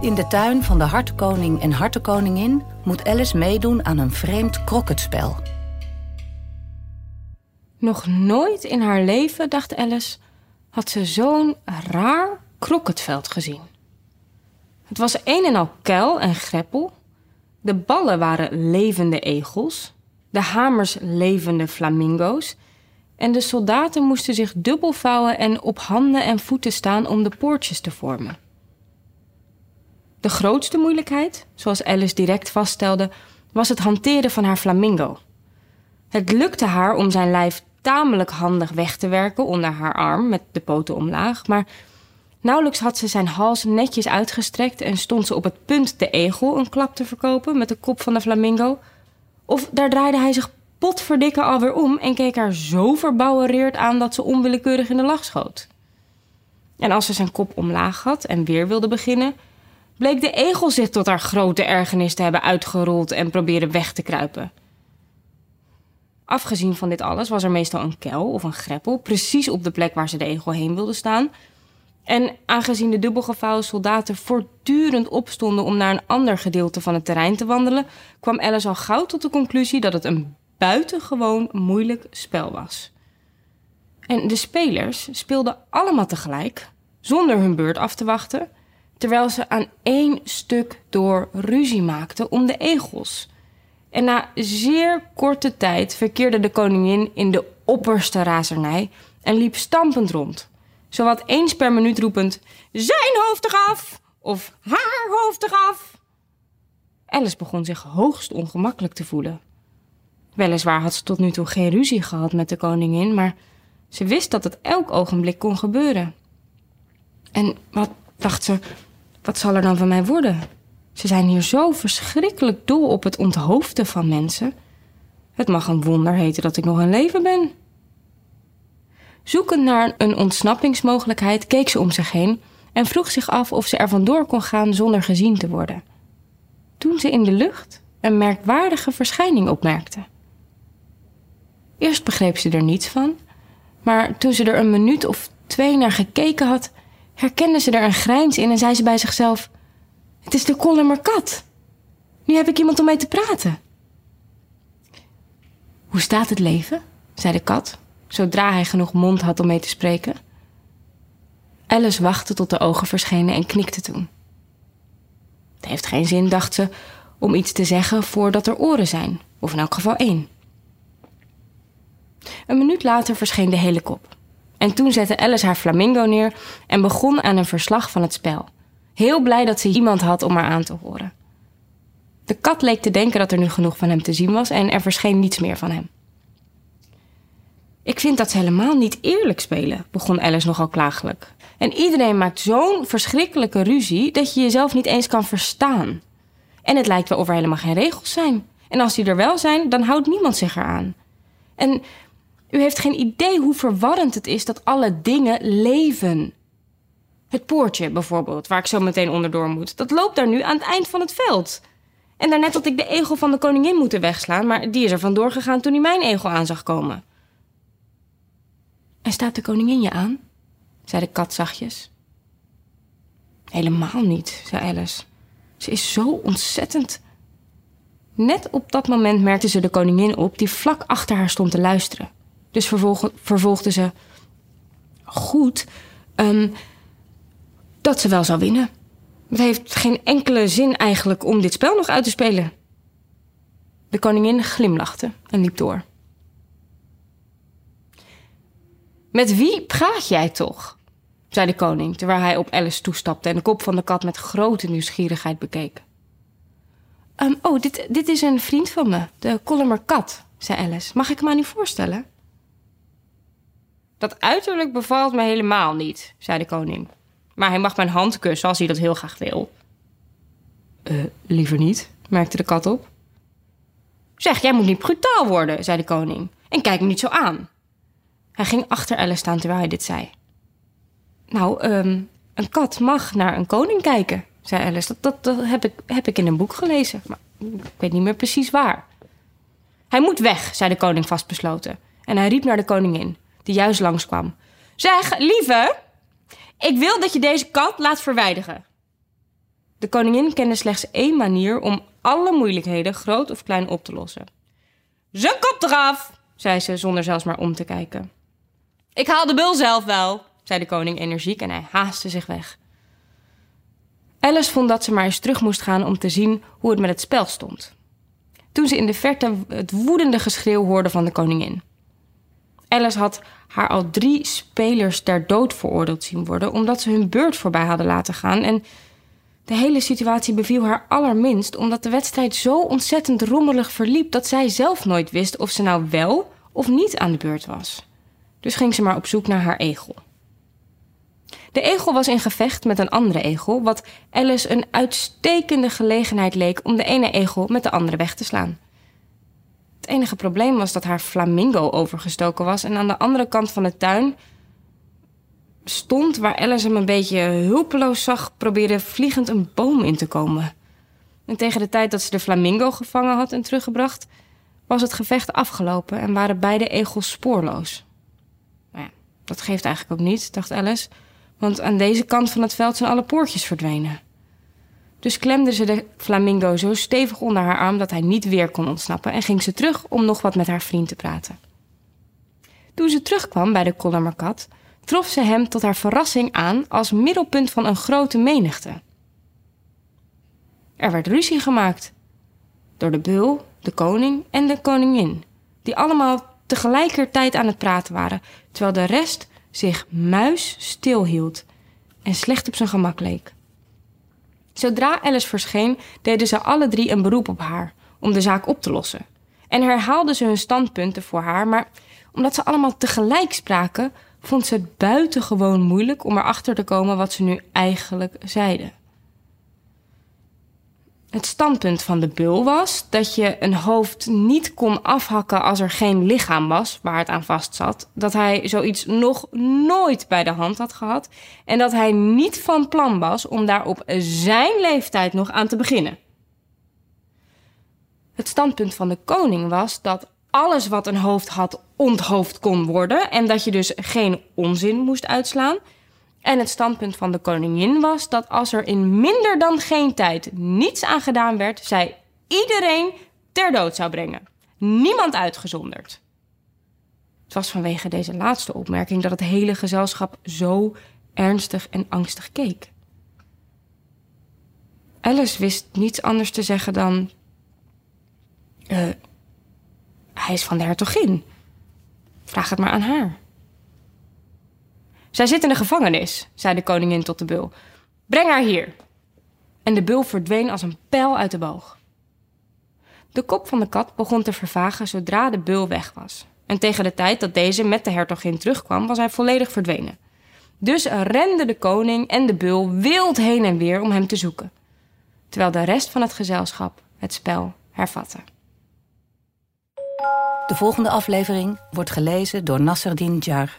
In de tuin van de Hartekoning en Hartekoningin moet Alice meedoen aan een vreemd krokketspel. Nog nooit in haar leven, dacht Alice, had ze zo'n raar krokketveld gezien. Het was een en al kuil en greppel. De ballen waren levende egels, de hamers levende flamingo's. En de soldaten moesten zich dubbel vouwen en op handen en voeten staan om de poortjes te vormen. De grootste moeilijkheid, zoals Alice direct vaststelde, was het hanteren van haar flamingo. Het lukte haar om zijn lijf tamelijk handig weg te werken onder haar arm met de poten omlaag, maar nauwelijks had ze zijn hals netjes uitgestrekt en stond ze op het punt de egel een klap te verkopen met de kop van de flamingo, of daar draaide hij zich potverdikke alweer om en keek haar zo verbouwereerd aan dat ze onwillekeurig in de lach schoot. En als ze zijn kop omlaag had en weer wilde beginnen, bleek de egel zich tot haar grote ergernis te hebben uitgerold en probeerde weg te kruipen. Afgezien van dit alles was er meestal een kuil of een greppel, precies op de plek waar ze de egel heen wilde staan. En aangezien de dubbelgevouwen soldaten voortdurend opstonden om naar een ander gedeelte van het terrein te wandelen, kwam Alice al gauw tot de conclusie dat het een buitengewoon moeilijk spel was. En de spelers speelden allemaal tegelijk, zonder hun beurt af te wachten, terwijl ze aan één stuk door ruzie maakten om de egels. En na zeer korte tijd verkeerde de koningin in de opperste razernij en liep stampend rond. Zowat eens per minuut roepend: Zijn hoofd eraf! Of haar hoofd eraf! Alice begon zich hoogst ongemakkelijk te voelen. Weliswaar had ze tot nu toe geen ruzie gehad met de koningin, maar ze wist dat het elk ogenblik kon gebeuren. En wat dacht ze, wat zal er dan van mij worden? Ze zijn hier zo verschrikkelijk dol op het onthoofden van mensen. Het mag een wonder heten dat ik nog in leven ben. Zoekend naar een ontsnappingsmogelijkheid keek ze om zich heen en vroeg zich af of ze er vandoor kon gaan zonder gezien te worden. Toen ze in de lucht een merkwaardige verschijning opmerkte. Eerst begreep ze er niets van, maar toen ze er een minuut of twee naar gekeken had, herkende ze er een grijns in en zei ze bij zichzelf: Het is de Kollemerkat. Nu heb ik iemand om mee te praten. Hoe staat het leven? zei de kat, zodra hij genoeg mond had om mee te spreken. Alice wachtte tot de ogen verschenen en knikte toen. Het heeft geen zin, dacht ze, om iets te zeggen voordat er oren zijn, of in elk geval één. Een minuut later verscheen de hele kop. En toen zette Alice haar flamingo neer en begon aan een verslag van het spel. Heel blij dat ze iemand had om haar aan te horen. De kat leek te denken dat er nu genoeg van hem te zien was en er verscheen niets meer van hem. Ik vind dat ze helemaal niet eerlijk spelen, begon Alice nogal klagelijk. En iedereen maakt zo'n verschrikkelijke ruzie dat je jezelf niet eens kan verstaan. En het lijkt wel of er helemaal geen regels zijn. En als die er wel zijn, dan houdt niemand zich eraan. En u heeft geen idee hoe verwarrend het is dat alle dingen leven. Het poortje bijvoorbeeld, waar ik zo meteen onderdoor moet, dat loopt daar nu aan het eind van het veld. En daarnet had ik de egel van de koningin moeten wegslaan, maar die is er vandoor gegaan toen hij mijn egel aan zag komen. En staat de koningin je aan? zei de kat zachtjes. Helemaal niet, zei Alice. Ze is zo ontzettend. Net op dat moment merkte ze de koningin op, die vlak achter haar stond te luisteren. Dus vervolg, vervolgde ze: Goed, ehm, dat ze wel zou winnen. Het heeft geen enkele zin eigenlijk om dit spel nog uit te spelen. De koningin glimlachte en liep door. Met wie praat jij toch? zei de koning, terwijl hij op Alice toestapte en de kop van de kat met grote nieuwsgierigheid bekeek. Ehm, oh, dit, dit is een vriend van me, de Collimer Kat, zei Alice. Mag ik hem aan u voorstellen? Dat uiterlijk bevalt me helemaal niet, zei de koning. Maar hij mag mijn hand kussen als hij dat heel graag wil. Eh, liever niet, merkte de kat op. Zeg, jij moet niet brutaal worden, zei de koning. En kijk me niet zo aan. Hij ging achter Alice staan terwijl hij dit zei. Nou, ehm, een kat mag naar een koning kijken, zei Alice. Dat, dat, dat heb, ik, heb ik in een boek gelezen, maar ik weet niet meer precies waar. Hij moet weg, zei de koning vastbesloten. En hij riep naar de koningin, die juist langskwam. Zeg, lieve, ik wil dat je deze kat laat verwijderen. De koningin kende slechts één manier om alle moeilijkheden, groot of klein, op te lossen. Zijn kop eraf, zei ze zonder zelfs maar om te kijken. Ik haal de bul zelf wel, zei de koning energiek en hij haastte zich weg. Alice vond dat ze maar eens terug moest gaan om te zien hoe het met het spel stond. Toen ze in de verte het woedende geschreeuw hoorde van de koningin. Alice had haar al drie spelers ter dood veroordeeld zien worden omdat ze hun beurt voorbij hadden laten gaan en de hele situatie beviel haar allerminst omdat de wedstrijd zo ontzettend rommelig verliep dat zij zelf nooit wist of ze nou wel of niet aan de beurt was. Dus ging ze maar op zoek naar haar egel. De egel was in gevecht met een andere egel, wat Alice een uitstekende gelegenheid leek om de ene egel met de andere weg te slaan. Het enige probleem was dat haar flamingo overgestoken was en aan de andere kant van de tuin stond waar Alice hem een beetje hulpeloos zag, probeerde vliegend een boom in te komen. En tegen de tijd dat ze de flamingo gevangen had en teruggebracht, was het gevecht afgelopen en waren beide egels spoorloos. Nou ja, dat geeft eigenlijk ook niet, dacht Alice, want aan deze kant van het veld zijn alle poortjes verdwenen. Dus klemde ze de flamingo zo stevig onder haar arm dat hij niet weer kon ontsnappen en ging ze terug om nog wat met haar vriend te praten. Toen ze terugkwam bij de koldermerkat, trof ze hem tot haar verrassing aan als middelpunt van een grote menigte. Er werd ruzie gemaakt door de beul, de koning en de koningin, die allemaal tegelijkertijd aan het praten waren, terwijl de rest zich muis stilhield en slecht op zijn gemak leek. Zodra Alice verscheen, deden ze alle drie een beroep op haar om de zaak op te lossen. En herhaalden ze hun standpunten voor haar, maar omdat ze allemaal tegelijk spraken, vond ze het buitengewoon moeilijk om erachter te komen wat ze nu eigenlijk zeiden. Het standpunt van de bul was dat je een hoofd niet kon afhakken als er geen lichaam was waar het aan vast zat. Dat hij zoiets nog nooit bij de hand had gehad. En dat hij niet van plan was om daar op zijn leeftijd nog aan te beginnen. Het standpunt van de koning was dat alles wat een hoofd had onthoofd kon worden en dat je dus geen onzin moest uitslaan. En het standpunt van de koningin was dat als er in minder dan geen tijd niets aan gedaan werd, zij iedereen ter dood zou brengen. Niemand uitgezonderd. Het was vanwege deze laatste opmerking dat het hele gezelschap zo ernstig en angstig keek. Alice wist niets anders te zeggen dan. Uh, hij is van de hertogin. Vraag het maar aan haar. Zij zit in de gevangenis, zei de koningin tot de bul. Breng haar hier. En de bul verdween als een pijl uit de boog. De kop van de kat begon te vervagen zodra de bul weg was. En tegen de tijd dat deze met de hertogin terugkwam, was hij volledig verdwenen. Dus renden de koning en de bul wild heen en weer om hem te zoeken. Terwijl de rest van het gezelschap het spel hervatte. De volgende aflevering wordt gelezen door Nasserdin Jar.